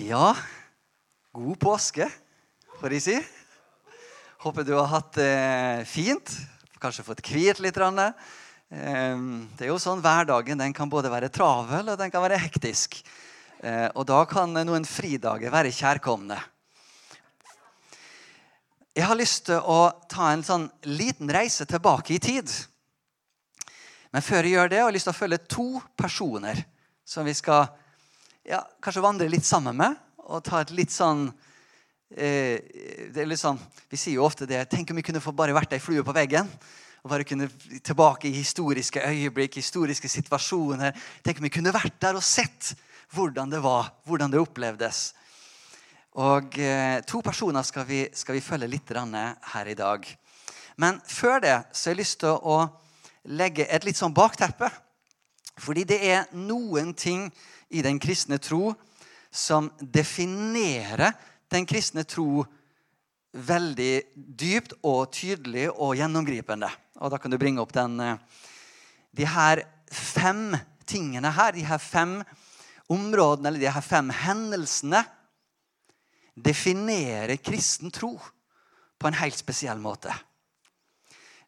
Ja, god påske, får jeg si. Håper du har hatt det fint. Kanskje fått hvilt litt. Ehm, det er jo sånn Hverdagen den kan både være travel og den kan være hektisk. Eh, og da kan noen fridager være kjærkomne. Jeg har lyst til å ta en sånn liten reise tilbake i tid. Men før jeg gjør det, har jeg lyst til å følge to personer som vi skal ja, kanskje vandre litt sammen med. Og ta et litt sånn eh, det er litt sånn, Vi sier jo ofte det Tenk om vi kunne få bare vært ei flue på veggen. Og bare kunne tilbake i historiske øyeblikk, historiske situasjoner. Tenk om vi kunne vært der og sett hvordan det var, hvordan det opplevdes. Og eh, To personer skal vi, skal vi følge litt her i dag. Men før det så har jeg lyst til å legge et litt sånn bakteppe. Fordi det er noen ting i den kristne tro som definerer den kristne tro veldig dypt og tydelig og gjennomgripende. Og Da kan du bringe opp den, eh, de her fem tingene her, de her fem områdene, eller de her fem hendelsene, definerer kristen tro på en helt spesiell måte.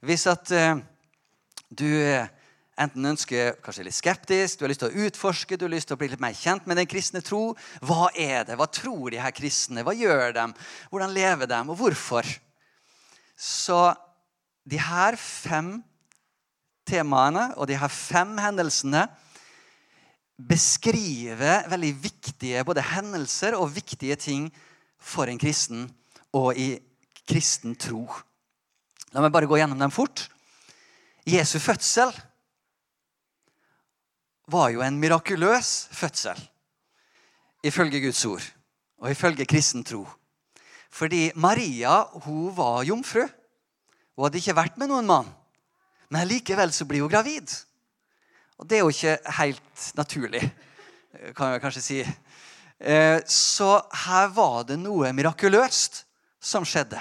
Hvis at uh, du enten ønsker kanskje litt skeptisk, du har lyst til å utforske, du har lyst til å bli litt mer kjent med den kristne tro. Hva er det? Hva tror de her kristne? Hva gjør de? Hvordan lever de? Og hvorfor? Så de her fem temaene og de her fem hendelsene beskriver veldig viktige både hendelser og viktige ting for en kristen og i kristen tro. La meg bare gå gjennom dem fort. Jesu fødsel var jo en mirakuløs fødsel ifølge Guds ord og ifølge kristen tro. Fordi Maria hun var jomfru. Hun hadde ikke vært med noen mann. Men likevel så blir hun gravid. Og det er jo ikke helt naturlig, kan jeg kanskje si. Eh, så her var det noe mirakuløst som skjedde.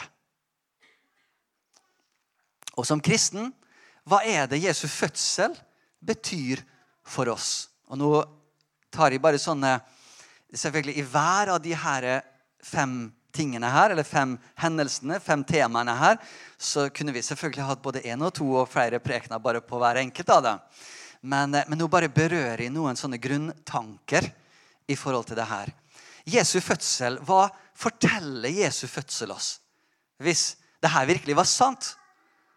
Og som kristen, hva er det Jesu fødsel betyr for oss. Og nå tar jeg bare sånne selvfølgelig I hver av de her fem tingene her, eller fem hendelsene, fem temaene her, så kunne vi selvfølgelig hatt både én og to og flere prekener bare på hver enkelt av dem. Men, men nå bare berører jeg noen sånne grunntanker i forhold til det her. Jesu fødsel, Hva forteller Jesu fødsel oss? Hvis det her virkelig var sant?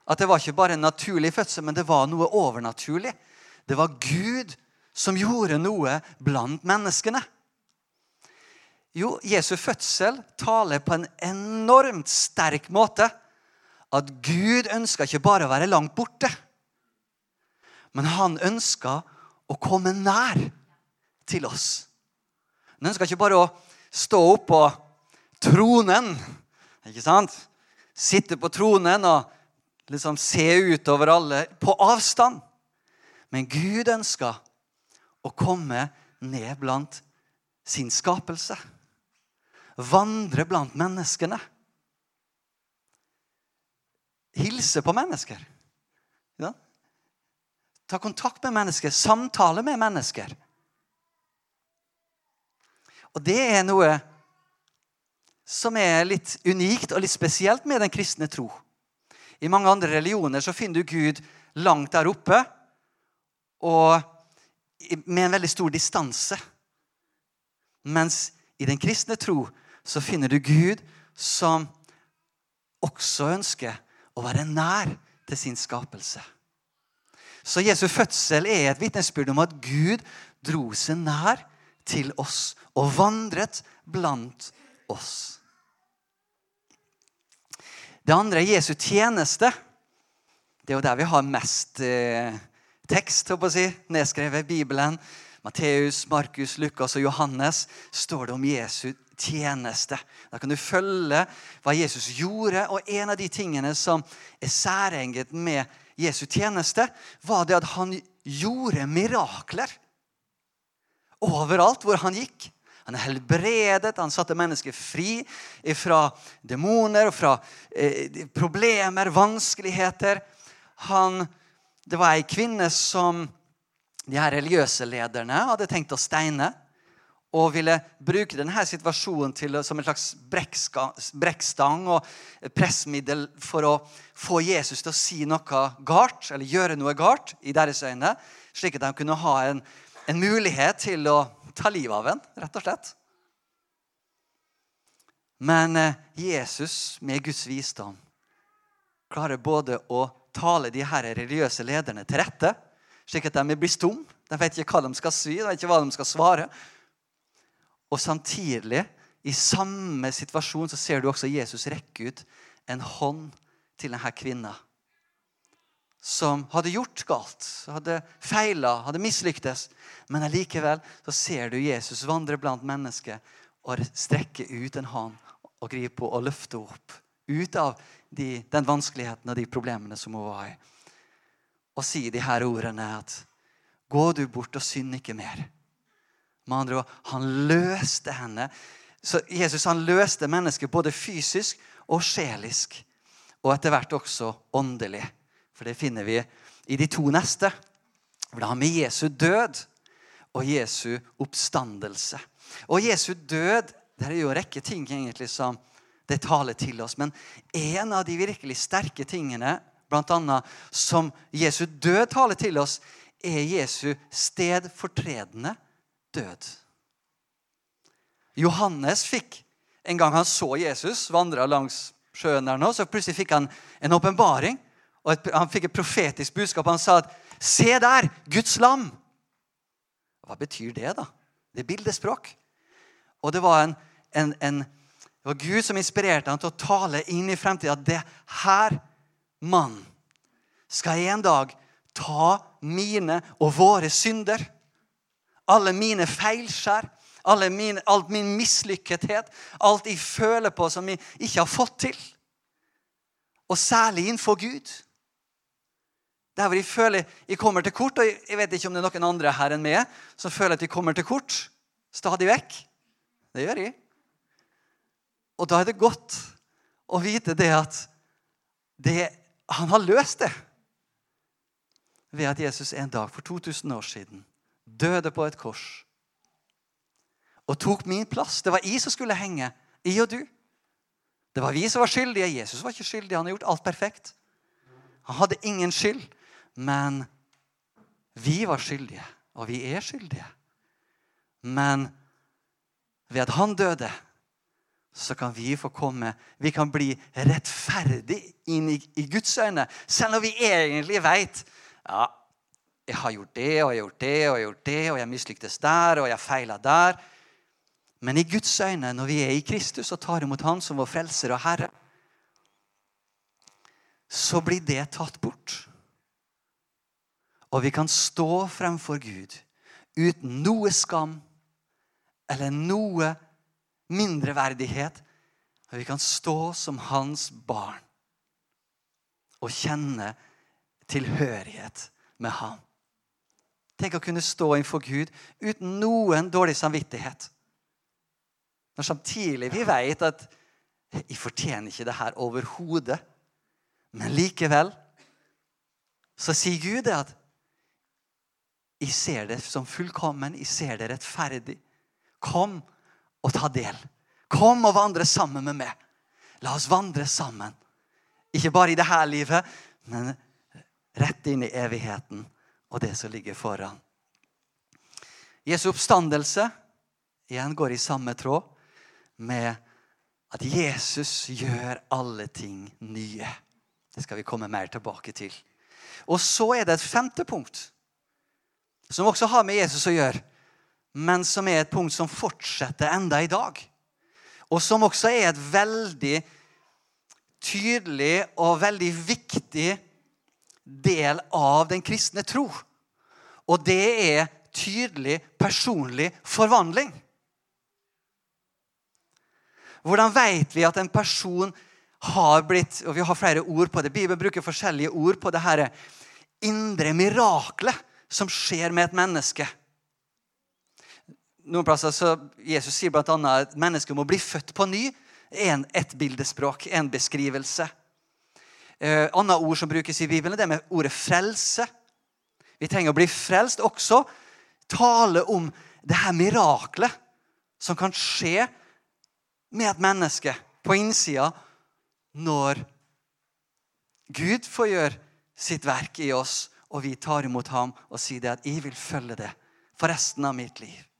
At det var ikke bare en naturlig fødsel, men det var noe overnaturlig. Det var Gud som gjorde noe blant menneskene. Jo, Jesu fødsel taler på en enormt sterk måte at Gud ønska ikke bare å være langt borte, men han ønska å komme nær til oss. Han ønska ikke bare å stå opp på tronen, ikke sant? sitte på tronen og liksom se utover alle på avstand. Men Gud ønska å komme ned blant sin skapelse. Vandre blant menneskene. Hilse på mennesker. Ja. Ta kontakt med mennesker, samtale med mennesker. Og det er noe som er litt unikt og litt spesielt med den kristne tro. I mange andre religioner så finner du Gud langt der oppe og med en veldig stor distanse. Mens i den kristne tro så finner du Gud som også ønsker å være nær til sin skapelse. Så Jesu fødsel er et vitnesbyrd om at Gud dro seg nær til oss og vandret blant oss. Det andre er Jesu tjeneste. Det er jo der vi har mest eh, tekst å si, nedskrevet i Bibelen, Matteus, Markus, Lukas og Johannes, står det om Jesu tjeneste. Da kan du følge hva Jesus gjorde. Og en av de tingene som er særenget med Jesu tjeneste, var det at han gjorde mirakler overalt hvor han gikk. Han helbredet, han satte mennesker fri fra demoner og fra eh, problemer, vanskeligheter. Han det var ei kvinne som de her religiøse lederne hadde tenkt å steine. og ville bruke denne situasjonen til, som en slags brekkstang og pressmiddel for å få Jesus til å si noe galt, eller gjøre noe galt i deres øyne, slik at de kunne ha en, en mulighet til å ta livet av en, rett og slett. Men eh, Jesus, med Guds visdom, klarer både å tale de her religiøse lederne til rette, slik at de blir stum. De vet ikke hva de skal si, de vet ikke hva de skal svare. Og samtidig, i samme situasjon, så ser du også Jesus rekke ut en hånd til denne kvinna. Som hadde gjort galt, hadde feila, hadde mislyktes. Men allikevel så ser du Jesus vandre blant mennesker og strekke ut en hånd og gripe på og løfte opp. Ut av de, den vanskeligheten og de problemene som hun var i. Og si de her ordene at Gå du bort og synd ikke mer. Med andre ord, han løste henne. Så Jesus han løste mennesket både fysisk og sjelisk. Og etter hvert også åndelig. For det finner vi i de to neste. For det har med Jesu død og Jesu oppstandelse. Og Jesu død det er jo en rekke ting egentlig som det taler til oss. Men en av de virkelig sterke tingene blant annet, som Jesu død taler til oss, er Jesu stedfortredende død. Johannes fikk en gang han så Jesus vandre langs sjøen der nå, så plutselig fikk han en åpenbaring. Og han fikk et profetisk budskap. Han sa at 'Se der! Guds lam!' Hva betyr det, da? Det er bildespråk. Og det var, en, en, en, det var Gud som inspirerte ham til å tale inn i fremtiden at det her mann skal en dag ta mine og våre synder alle mine feilskjær, alle mine, alt min mislykkethet, alt jeg føler på som jeg ikke har fått til. Og særlig innenfor Gud. Der hvor jeg føler jeg kommer til kort, og jeg vet ikke om det er noen andre her enn meg som føler at de kommer til kort stadig vekk. Det gjør jeg. Og da er det godt å vite det at det, han har løst det ved at Jesus en dag for 2000 år siden døde på et kors og tok min plass. Det var jeg som skulle henge. I og du. Det var vi som var skyldige. Jesus var ikke skyldig. Han har gjort alt perfekt. Han hadde ingen skyld. Men vi var skyldige, og vi er skyldige. Men ved at han døde, så kan vi få komme Vi kan bli rettferdig inn i, i Guds øyne. Selv om vi egentlig vet ja, jeg har gjort det og jeg har gjort det og jeg har gjort det, og jeg mislyktes der og jeg feila der. Men i Guds øyne, når vi er i Kristus og tar imot Han som vår frelser og Herre, så blir det tatt bort. Og vi kan stå fremfor Gud uten noe skam eller noe mindreverdighet. Og vi kan stå som hans barn og kjenne tilhørighet med ham. Tenk å kunne stå innenfor Gud uten noen dårlig samvittighet. Når samtidig vi vet at jeg fortjener ikke det her overhodet. Men likevel så sier Gud det at jeg ser det som fullkommen, jeg ser det rettferdig. Kom og ta del. Kom og vandre sammen med meg. La oss vandre sammen. Ikke bare i dette livet, men rett inn i evigheten og det som ligger foran. Jesu oppstandelse igjen går i samme tråd med at Jesus gjør alle ting nye. Det skal vi komme mer tilbake til. Og så er det et femte punkt, som også har med Jesus å gjøre, men som er et punkt som fortsetter enda i dag. Og som også er et veldig tydelig og veldig viktig del av den kristne tro. Og det er tydelig personlig forvandling. Hvordan vet vi at en person har blitt og Vi har flere ord på det. Bibelen bruker forskjellige ord på det her indre miraklet som skjer med et menneske. Noen plasser så Jesus sier bl.a. at mennesket må bli født på ny. En, et bildespråk, en beskrivelse. Eh, annet ord som brukes i Bibelen, det er med ordet frelse. Vi trenger å bli frelst også. Tale om det her miraklet som kan skje med et menneske på innsida når Gud får gjøre sitt verk i oss, og vi tar imot ham og sier det at 'jeg vil følge det for resten av mitt liv'.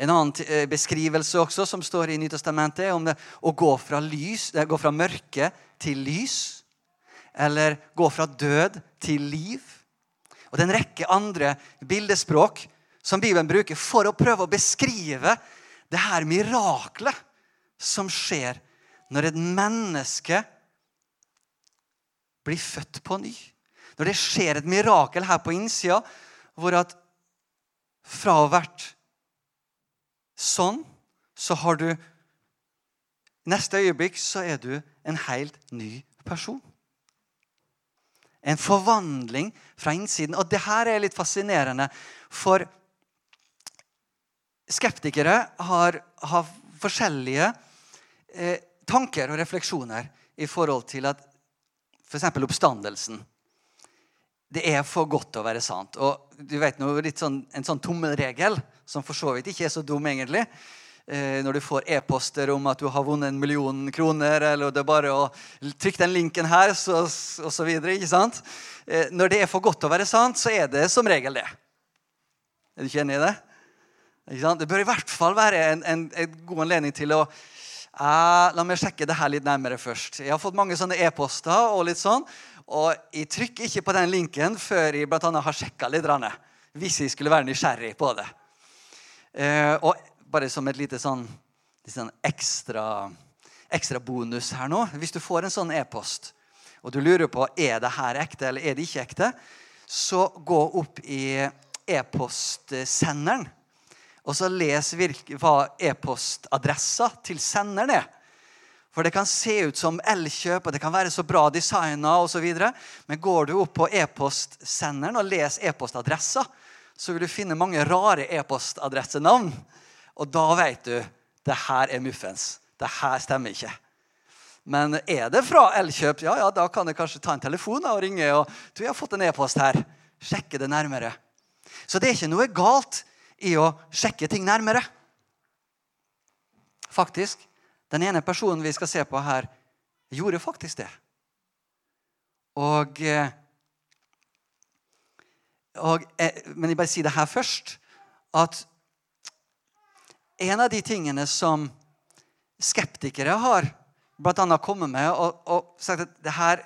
En annen eh, beskrivelse også som står i Nytestamentet, er om det å gå fra, lys, gå fra mørke til lys. Eller gå fra død til liv. Og det er en rekke andre bildespråk som Bibelen bruker for å prøve å beskrive det her miraklet som skjer når et menneske blir født på ny. Når det skjer et mirakel her på innsida, hvor at fra å ha vært sånn, så har du Neste øyeblikk så er du en helt ny person. En forvandling fra innsiden. Og det her er litt fascinerende, for skeptikere har, har forskjellige eh, tanker og refleksjoner i forhold til at F.eks. oppstandelsen. Det er for godt til å være sant. Og du vet noe, litt sånn, En sånn tommelregel, som for så vidt ikke er så dum, egentlig. Eh, når du får e-poster om at du har vunnet en million kroner, eller det er bare å trykke den linken her, så, og så videre. ikke sant? Eh, når det er for godt til å være sant, så er det som regel det. Er du ikke enig i det? Det bør i hvert fall være en, en, en god anledning til å Eh, la meg sjekke det her litt nærmere først. Jeg har fått mange sånne e-poster. Og litt sånn, og jeg trykker ikke på den linken før jeg blant annet har sjekka litt. Hvis jeg skulle være nysgjerrig på det. Eh, og bare som et lite sånn, sånn ekstra, ekstra, bonus her nå Hvis du får en sånn e-post, og du lurer på er det her ekte eller er det ikke ekte, så gå opp i e-postsenderen og så les hva e-postadressa til senderen er. For det kan se ut som Elkjøp, og det kan være så bra designa osv. Men går du opp på e-postsenderen og les e-postadressa, så vil du finne mange rare e-postadressenavn. Og da vet du det her er muffens. Det her stemmer ikke. Men er det fra Elkjøp, ja, ja, da kan jeg kanskje ta en telefon og ringe. og du, har fått en e-post her. Sjekke det nærmere. Så det er ikke noe galt i å sjekke ting nærmere. Faktisk, Den ene personen vi skal se på her, gjorde faktisk det. Og, eh, og eh, Men jeg bare sier det her først. At en av de tingene som skeptikere har annet kommet med og, og sagt at det her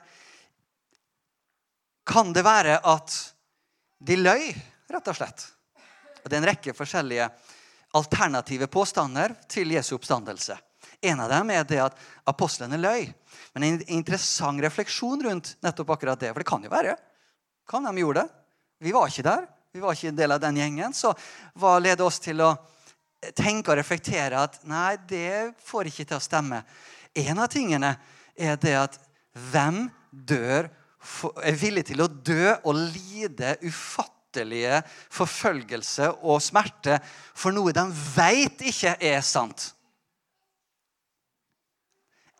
Kan det være at de løy, rett og slett? Og Det er en rekke forskjellige alternative påstander til Jesu oppstandelse. En av dem er det at apostlene løy. Men en interessant refleksjon rundt nettopp akkurat det. For det kan jo være. Kan de gjorde det? Vi var ikke der. Vi var ikke en del av den gjengen. Så hva leder oss til å tenke og reflektere at nei, det får ikke til å stemme? En av tingene er det at hvem dør, er villig til å dø og lide ufattelige forfølgelse og smerte for noe de veit ikke er sant.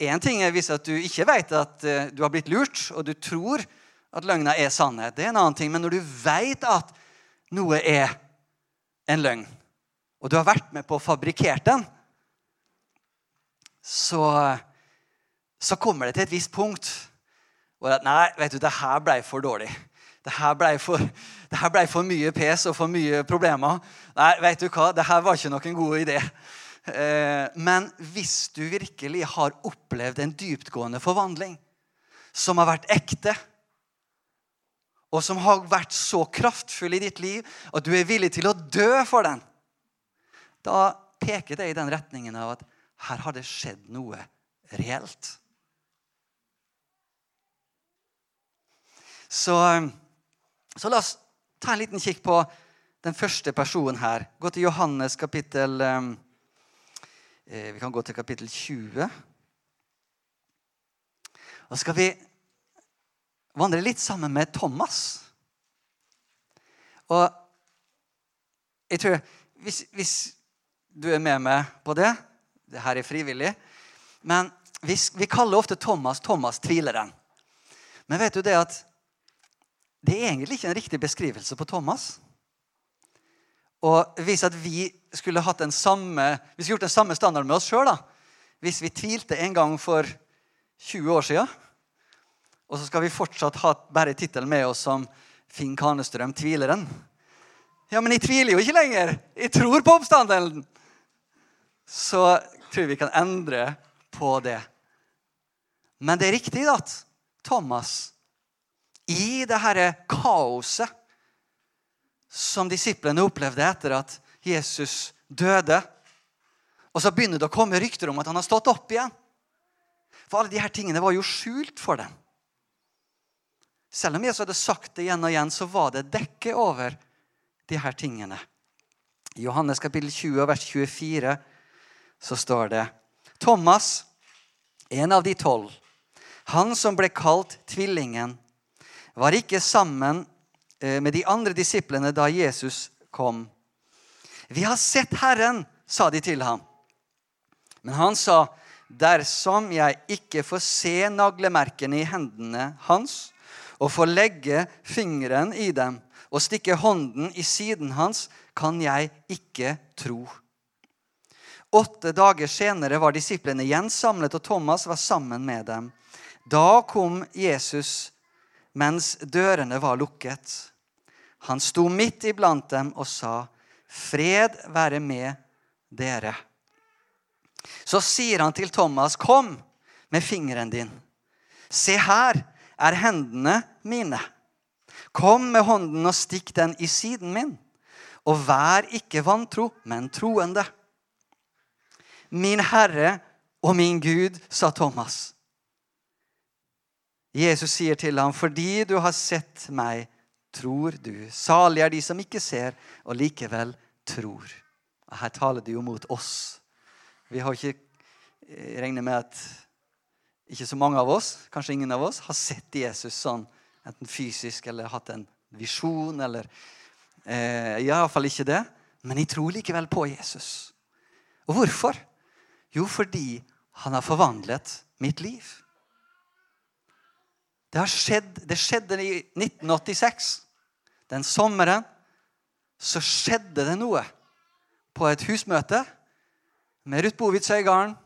Én ting er hvis du ikke vet at eh, du har blitt lurt, og du tror at løgna er sannhet. Det er en annen ting. Men når du veit at noe er en løgn, og du har vært med på å fabrikkere den, så, så kommer det til et visst punkt hvor at nei, vet du, det her ble for dårlig. Det her ble for, ble for mye pes og for mye problemer. Nei, vet du hva? Det her var ikke noen god idé. Eh, men hvis du virkelig har opplevd en dyptgående forvandling som har vært ekte, og som har vært så kraftfull i ditt liv at du er villig til å dø for den, da peker det i den retningen av at her har det skjedd noe reelt. Så så la oss ta en liten kikk på den første personen her. Gå til Johannes kapittel ehm, eh, Vi kan gå til kapittel 20. Og skal vi vandre litt sammen med Thomas. Og jeg tror hvis, hvis du er med meg på det Det her er frivillig. Men vi, vi kaller ofte Thomas Thomas tvileren. Men vet du det at det er egentlig ikke en riktig beskrivelse på Thomas. Og hvis at vi skulle hatt den samme, vi gjort den samme standarden med oss sjøl, hvis vi tvilte en gang for 20 år sia, og så skal vi fortsatt ha bare tittelen med oss som Finn Kanestrøm, tvileren. Ja, men jeg tviler jo ikke lenger. Jeg tror på oppstandelen. Så tror vi kan endre på det. Men det er riktig at Thomas, i det dette kaoset som disiplene opplevde etter at Jesus døde. Og så begynner det å komme rykter om at han har stått opp igjen. For alle disse tingene var jo skjult for dem. Selv om Jesus hadde sagt det igjen og igjen, så var det dekket over de her tingene. I Johannes kapittel 20, vers 24 så står det Thomas, en av de tolv, han som ble kalt Tvillingen, var ikke sammen Eh, med de andre disiplene da Jesus kom. 'Vi har sett Herren', sa de til ham. Men han sa, 'Dersom jeg ikke får se naglemerkene i hendene hans' 'og får legge fingeren i dem' 'og stikke hånden i siden hans, kan jeg ikke tro.' Åtte dager senere var disiplene igjen samlet, og Thomas var sammen med dem. Da kom Jesus mens dørene var lukket. Han sto midt iblant dem og sa, 'Fred være med dere.' Så sier han til Thomas, 'Kom med fingeren din. Se her er hendene mine.' 'Kom med hånden og stikk den i siden min.' 'Og vær ikke vantro, men troende.' 'Min Herre og min Gud', sa Thomas. Jesus sier til ham, 'Fordi du har sett meg, tror du.' 'Salig er de som ikke ser, og likevel tror.' Her taler det jo mot oss. Vi har ikke regnet med at ikke så mange av oss, kanskje ingen av oss, har sett Jesus sånn, enten fysisk eller hatt en visjon. eller eh, Iallfall ikke det. Men jeg tror likevel på Jesus. Og hvorfor? Jo, fordi han har forvandlet mitt liv. Det, har skjedd, det skjedde i 1986. Den sommeren så skjedde det noe på et husmøte med Ruth Bovitz Øygarden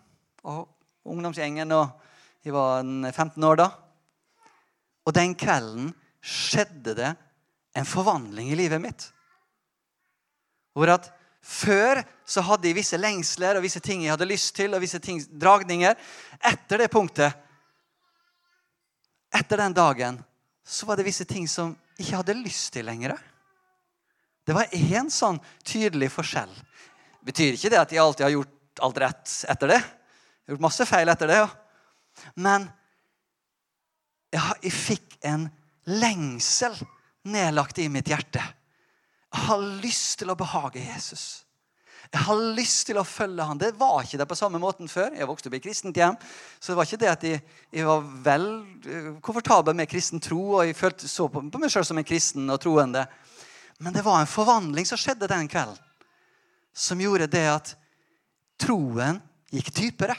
og ungdomsgjengen. og Jeg var 15 år da. Og den kvelden skjedde det en forvandling i livet mitt. Hvor at før så hadde jeg visse lengsler og visse ting jeg hadde lyst til, og visse ting, dragninger. Etter det punktet etter den dagen så var det visse ting som jeg ikke hadde lyst til lenger. Det var én sånn tydelig forskjell. Betyr ikke det at jeg alltid har gjort alt rett etter det. Jeg har gjort masse feil etter det. Ja. Men jeg fikk en lengsel nedlagt i mitt hjerte. Jeg har lyst til å behage Jesus. Jeg har lyst til å følge han. Det var ikke det på samme måten før. Jeg vokste opp i kristent hjem. Så det var ikke det at jeg, jeg var vel eh, komfortabel med kristen tro, og jeg følte så på, på meg sjøl som en kristen og troende. Men det var en forvandling som skjedde den kvelden, som gjorde det at troen gikk dypere.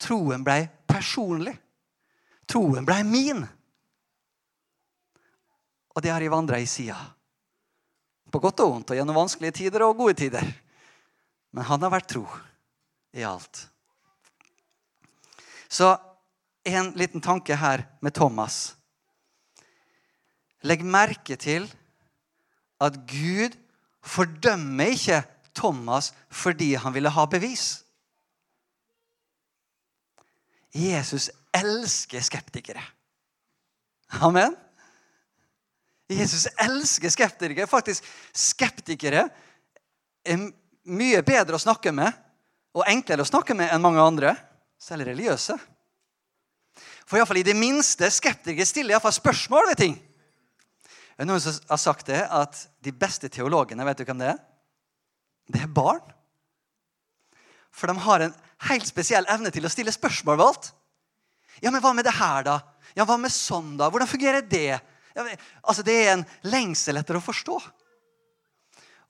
Troen ble personlig. Troen ble min. Og det har jeg vandra i sida. På godt og vondt, og gjennom vanskelige tider og gode tider. Men han har vært tro i alt. Så en liten tanke her med Thomas. Legg merke til at Gud fordømmer ikke Thomas fordi han ville ha bevis. Jesus elsker skeptikere. Amen. Jesus elsker skeptikere. Faktisk, skeptikere er mye bedre å snakke med og enklere å snakke med enn mange andre, selv religiøse. For iallfall i det minste skeptikere stiller iallfall spørsmål ved ting. Det er noen som har sagt det, at de beste teologene, vet du hvem det er? Det er barn. For de har en helt spesiell evne til å stille spørsmål ved alt. Ja, men hva med det her, da? Ja, hva med sånn, da? Hvordan fungerer det? Ja, altså, Det er en lengsel etter å forstå.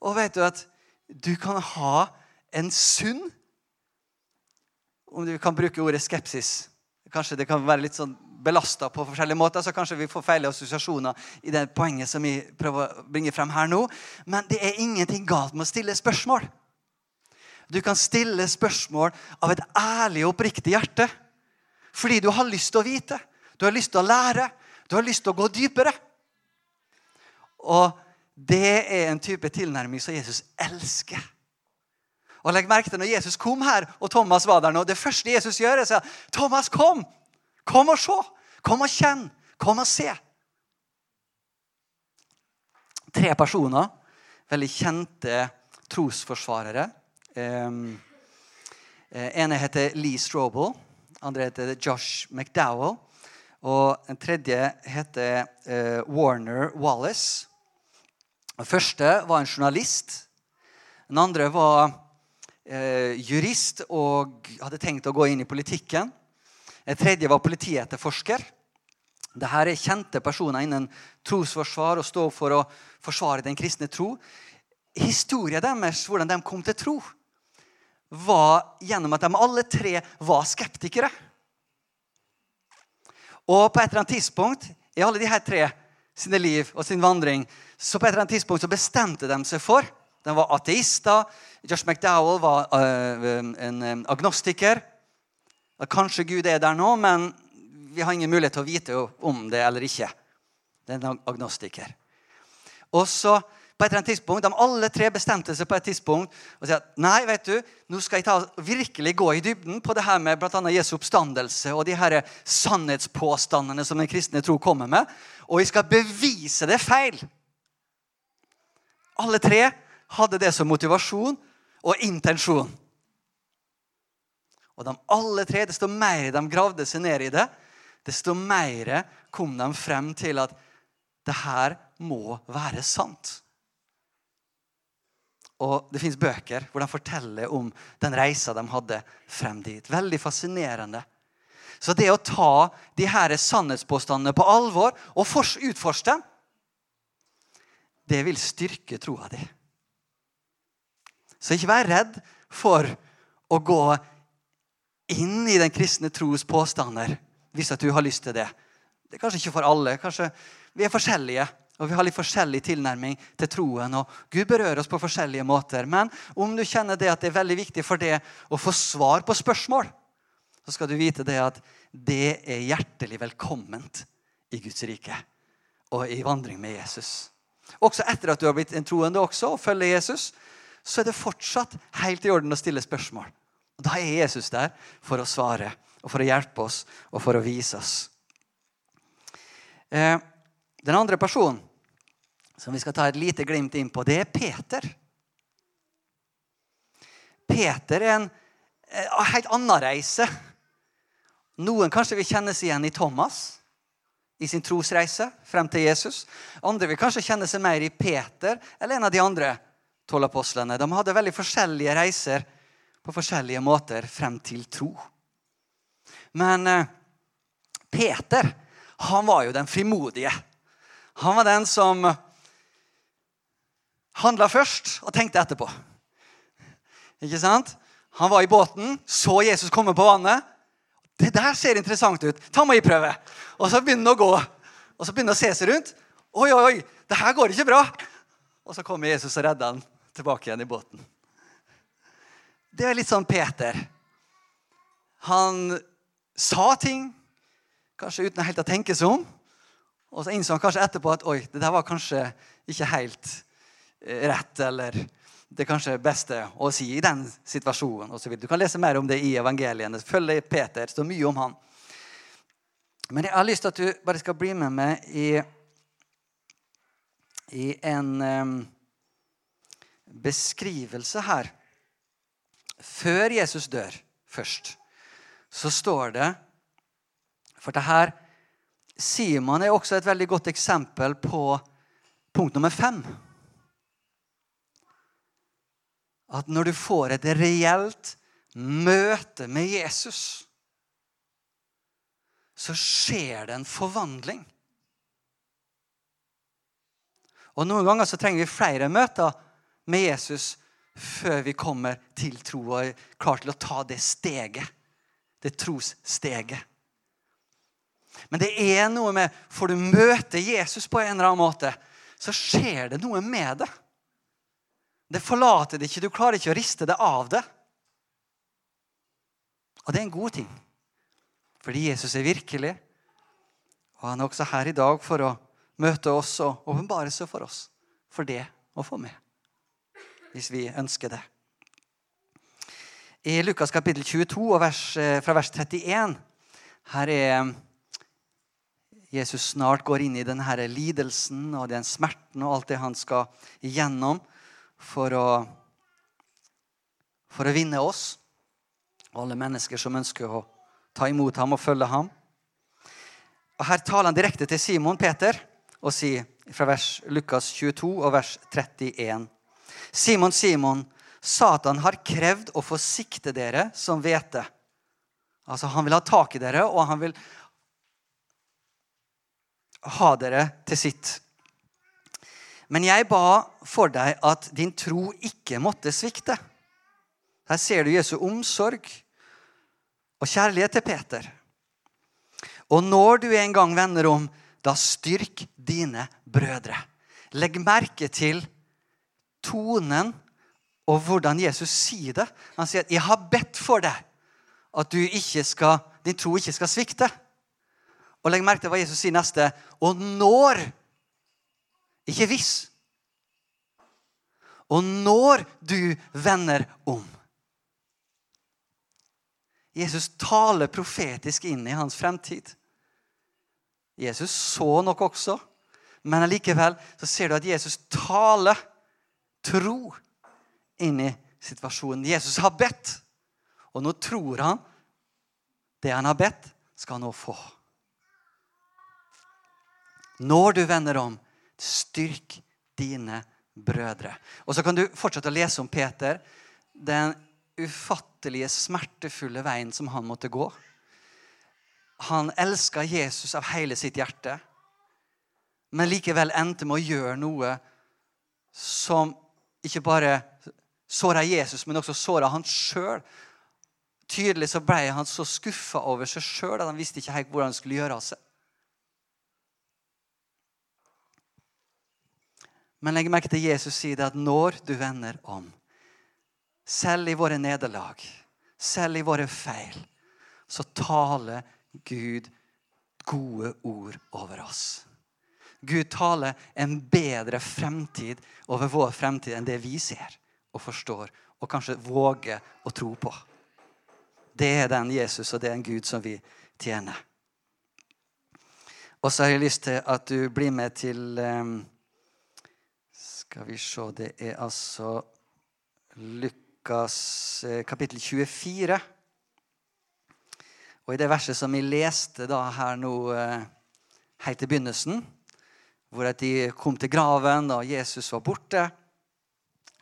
Og vet du at du kan ha en sunn Om du kan bruke ordet skepsis. Kanskje det kan være litt sånn belasta på forskjellige måter, så kanskje vi får feil assosiasjoner i det poenget som vi prøver å bringe frem her nå. Men det er ingenting galt med å stille spørsmål. Du kan stille spørsmål av et ærlig og oppriktig hjerte. Fordi du har lyst til å vite. Du har lyst til å lære. Du har lyst til å gå dypere. Og det er en type tilnærming som Jesus elsker. Og legg merke til Når Jesus kom her, og Thomas var der nå, det første Jesus gjør, er å si Thomas, kom! Kom og se! Kom og kjenn! Kom og se! Tre personer, veldig kjente trosforsvarere. Um, ene heter Lee Strobel. Andre heter Josh McDowell. Og den tredje heter uh, Warner Wallace. Den første var en journalist. Den andre var uh, jurist og hadde tenkt å gå inn i politikken. Den tredje var politietterforsker. Dette er kjente personer innen trosforsvar og står for å forsvare den kristne tro. Historien deres, hvordan de kom til tro, var gjennom at de alle tre var skeptikere. Og på et eller annet tidspunkt i alle de her tre sine liv og sin vandring så på et eller annet tidspunkt så bestemte de seg for De var ateister. Josh McDowell var uh, en agnostiker. Kanskje Gud er der nå, men vi har ingen mulighet til å vite om det eller ikke. Det er en agnostiker. Og så på et eller annet tidspunkt, De alle tre bestemte seg på et tidspunkt og sa at nei, vet du, nå skal jeg ta, virkelig gå i dybden på det her med bl.a. Jesu oppstandelse og de her sannhetspåstandene som den kristne tro kommer med. Og jeg skal bevise det feil. Alle tre hadde det som motivasjon og intensjon. Og de alle tre, Desto mer de gravde seg ned i det, desto mer kom de frem til at det her må være sant. Og Det fins bøker hvor de forteller om den reisa de hadde frem dit. Veldig fascinerende. Så det å ta de her sannhetspåstandene på alvor og utforske dem, det vil styrke troa di. Så ikke vær redd for å gå inn i den kristne tros påstander hvis at du har lyst til det. Det er kanskje ikke for alle. Kanskje Vi er forskjellige. Og vi har litt forskjellig tilnærming til troen. og Gud berører oss på forskjellige måter. Men om du kjenner det at det er veldig viktig for det å få svar på spørsmål, så skal du vite det at det er hjertelig velkomment i Guds rike og i vandring med Jesus. Også etter at du har blitt en troende også, og følger Jesus, så er det fortsatt helt i orden å stille spørsmål. Og Da er Jesus der for å svare og for å hjelpe oss og for å vise oss. Eh, den andre personen som vi skal ta et lite glimt inn på, det er Peter. Peter er en, en helt annen reise. Noen kanskje vil kjennes igjen i Thomas i sin trosreise frem til Jesus. Andre vil kanskje kjenne seg mer i Peter eller en av de andre tolv apostlene. De hadde veldig forskjellige reiser på forskjellige måter frem til tro. Men eh, Peter han var jo den frimodige. Han var den som handla først og tenkte etterpå. Ikke sant? Han var i båten, så Jesus komme på vannet. Det der ser interessant ut. Ta meg i prøve. Og så begynner han å gå. Og så begynner han å se seg rundt. Oi, oi, oi, det her går ikke bra. Og så kommer Jesus og redder han tilbake igjen i båten. Det er litt sånn Peter. Han sa ting, kanskje uten helt å tenke seg om. Og så innså han kanskje etterpå at oi, det der var kanskje ikke helt rett. Eller det kanskje beste å si i den situasjonen. Og så du kan lese mer om det i evangeliene. Følg Peter. Det står mye om han. Men jeg har lyst til at du bare skal bli med meg i, i en um, beskrivelse her. Før Jesus dør først, så står det For det her Simon er også et veldig godt eksempel på punkt nummer fem. At når du får et reelt møte med Jesus, så skjer det en forvandling. Og Noen ganger så trenger vi flere møter med Jesus før vi kommer til tro og er klar til å ta det steget. Det trossteget. Men det er noe med Får du møte Jesus på en eller annen måte, så skjer det noe med det. Det forlater det ikke. Du klarer ikke å riste det av det. Og det er en god ting. Fordi Jesus er virkelig. Og han er også her i dag for å møte oss og åpenbare seg for oss. For det å få med. Hvis vi ønsker det. I Lukas kapittel 22, vers, eh, fra vers 31, her er Jesus snart går inn i denne lidelsen og den smerten og alt det han skal igjennom for å, for å vinne oss. og Alle mennesker som ønsker å ta imot ham og følge ham. Og Her taler han direkte til Simon Peter og sier fra vers Lukas 22 og vers 31. Simon, Simon, Satan har krevd å få sikte dere som hvete. Altså, han vil ha tak i dere, og han vil ha dere til sitt. Men jeg ba for deg at din tro ikke måtte svikte. Her ser du Jesu omsorg og kjærlighet til Peter. Og når du en gang vender om, da styrk dine brødre. Legg merke til tonen og hvordan Jesus sier det. Han sier at 'jeg har bedt for deg at skal, din tro ikke skal svikte'. Og legg merke til hva Jesus sier neste. Og når Ikke hvis. Og når du vender om. Jesus taler profetisk inn i hans fremtid. Jesus så nok også, men allikevel ser du at Jesus taler tro inn i situasjonen. Jesus har bedt, og nå tror han det han har bedt, skal han nå få. Når du vender om, styrk dine brødre. Og Så kan du fortsette å lese om Peter. Den ufattelige, smertefulle veien som han måtte gå. Han elska Jesus av hele sitt hjerte, men likevel endte med å gjøre noe som ikke bare såra Jesus, men også såra han sjøl. Tydelig så ble han så skuffa over seg sjøl at han visste ikke helt hvordan han skulle gjøre av seg. Men legg merke til Jesus sier det at når du vender om, selv i våre nederlag, selv i våre feil, så taler Gud gode ord over oss. Gud taler en bedre fremtid over vår fremtid enn det vi ser og forstår og kanskje våger å tro på. Det er den Jesus og det er en Gud som vi tjener. Og så har jeg lyst til at du blir med til um, Skal vi se Det er altså Lukas eh, kapittel 24. Og i det verset som vi leste da her nå eh, helt til begynnelsen, hvor de kom til graven, og Jesus var borte.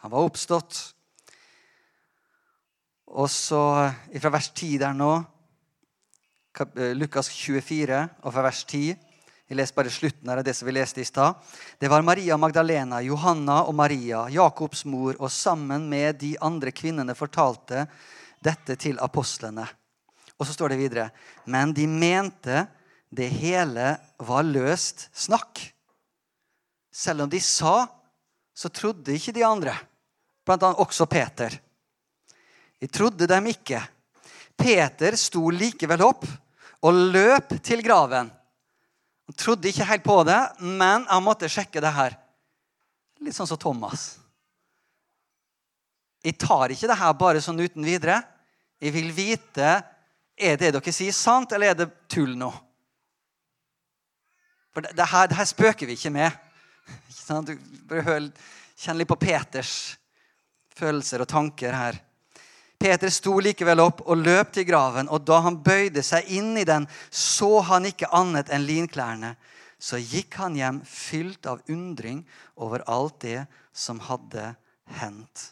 Han var oppstått. Og så fra vers 10 der nå, eh, Lukas 24, og fra vers 10 jeg leser bare slutten av det som vi leste i stad. Det var Maria Magdalena, Johanna og Maria, Jakobs mor, og sammen med de andre kvinnene fortalte dette til apostlene. Og så står det videre Men de mente det hele var løst snakk. Selv om de sa, så trodde ikke de andre, blant annet også Peter. De trodde dem ikke. Peter sto likevel opp og løp til graven. Han trodde ikke helt på det, men jeg måtte sjekke det her. Litt sånn som Thomas. Jeg tar ikke det her bare sånn uten videre. Jeg vil vite er det dere sier, sant, eller er det tull nå. For det, det, her, det her, spøker vi ikke med. Ikke du bør kjenne litt på Peters følelser og tanker her. Peter sto likevel opp og løp til graven, og da han bøyde seg inn i den, så han ikke annet enn linklærne. Så gikk han hjem fylt av undring over alt det som hadde hendt.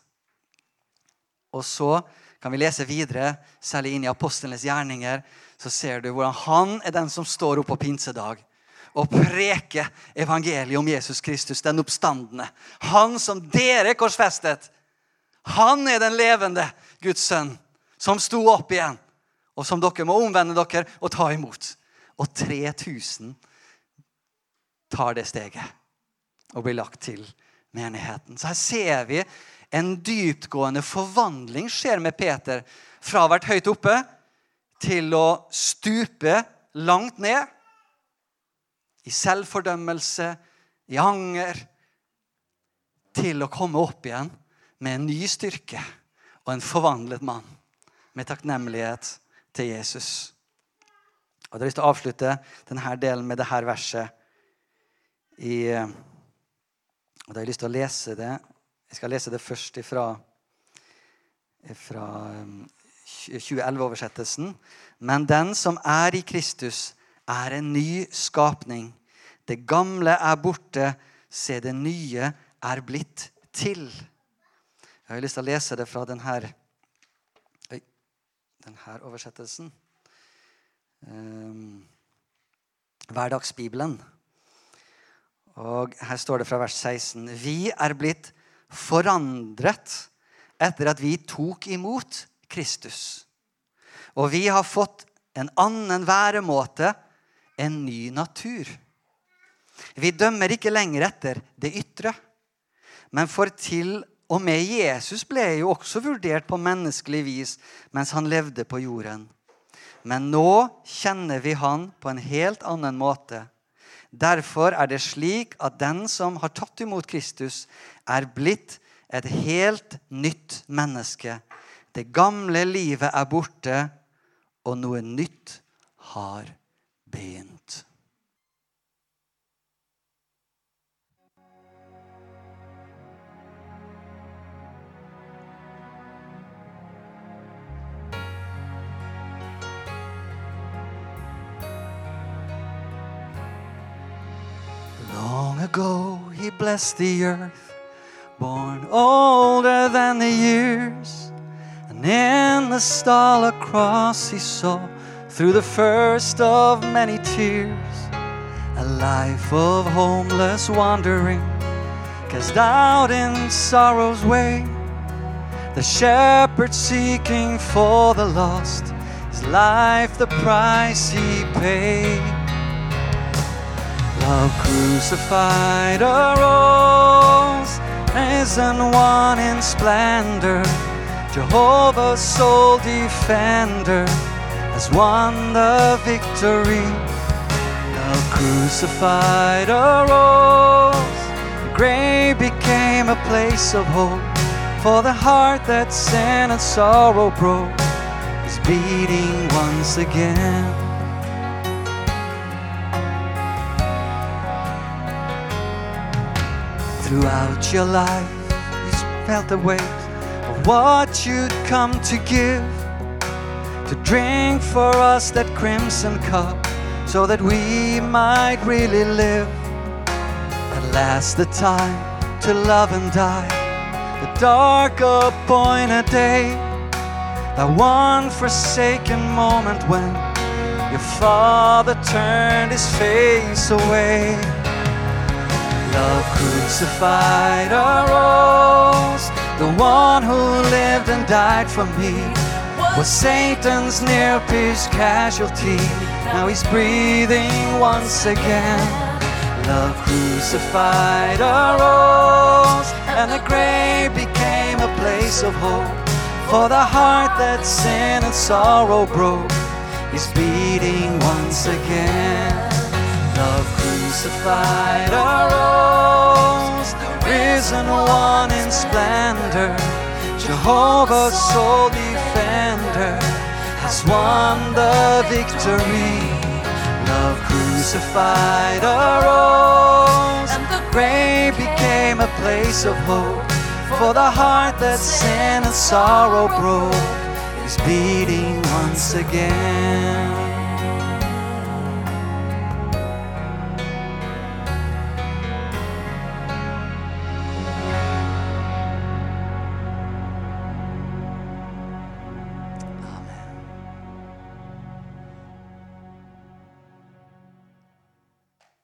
Og så kan vi lese videre, særlig inn i apostlenes gjerninger, så ser du hvordan han er den som står opp på pinsedag og preker evangeliet om Jesus Kristus, den oppstandende. Han som dere korsfestet. Han er den levende Guds sønn, som sto opp igjen, og som dere må omvende dere og ta imot. Og 3000 tar det steget og blir lagt til menigheten. Så her ser vi en dyptgående forvandling skjer med Peter. Fra å ha vært høyt oppe til å stupe langt ned. I selvfordømmelse, i anger. Til å komme opp igjen med en ny styrke og en forvandlet mann. Med takknemlighet til Jesus. Og Jeg har lyst til å avslutte denne delen med dette verset. I, og da har jeg lyst til å lese det. Jeg skal lese det først ifra, fra 2011-oversettelsen. Men den som er i Kristus, er en ny skapning. Det gamle er borte, se det nye er blitt til. Jeg har lyst til å lese det fra denne, denne oversettelsen. Um, Hverdagsbibelen. Og her står det fra vers 16.: Vi er blitt forandret etter at vi tok imot Kristus. Og vi har fått en annen væremåte, en ny natur. Vi dømmer ikke lenger etter det ytre. Men får til og med Jesus ble jo også vurdert på menneskelig vis mens han levde på jorden. Men nå kjenner vi han på en helt annen måte. Derfor er det slik at den som har tatt imot Kristus, er blitt et helt nytt menneske. Det gamle livet er borte, og noe nytt har begynt. Ago he blessed the earth, born older than the years. And in the stall across he saw, through the first of many tears, a life of homeless wandering, cast out in sorrow's way. The shepherd seeking for the lost, his life the price he paid. Love crucified arose, risen one in splendor. Jehovah's sole defender has won the victory. Love crucified arose, the grave became a place of hope for the heart that sin and sorrow broke is beating once again. Throughout your life, you felt the weight of what you'd come to give. To drink for us that crimson cup, so that we might really live. At last, the time to love and die, the dark appointed day, that one forsaken moment when your father turned his face away. Love crucified arose, the one who lived and died for me was Satan's near pierced casualty. Now he's breathing once again. Love crucified arose, and the grave became a place of hope for the heart that sin and sorrow broke. Is beating once again. Love crucified arose, risen one in splendor. Jehovah's sole defender has won the victory. Love crucified arose, and the grave became a place of hope for the heart that sin and sorrow broke is beating once again.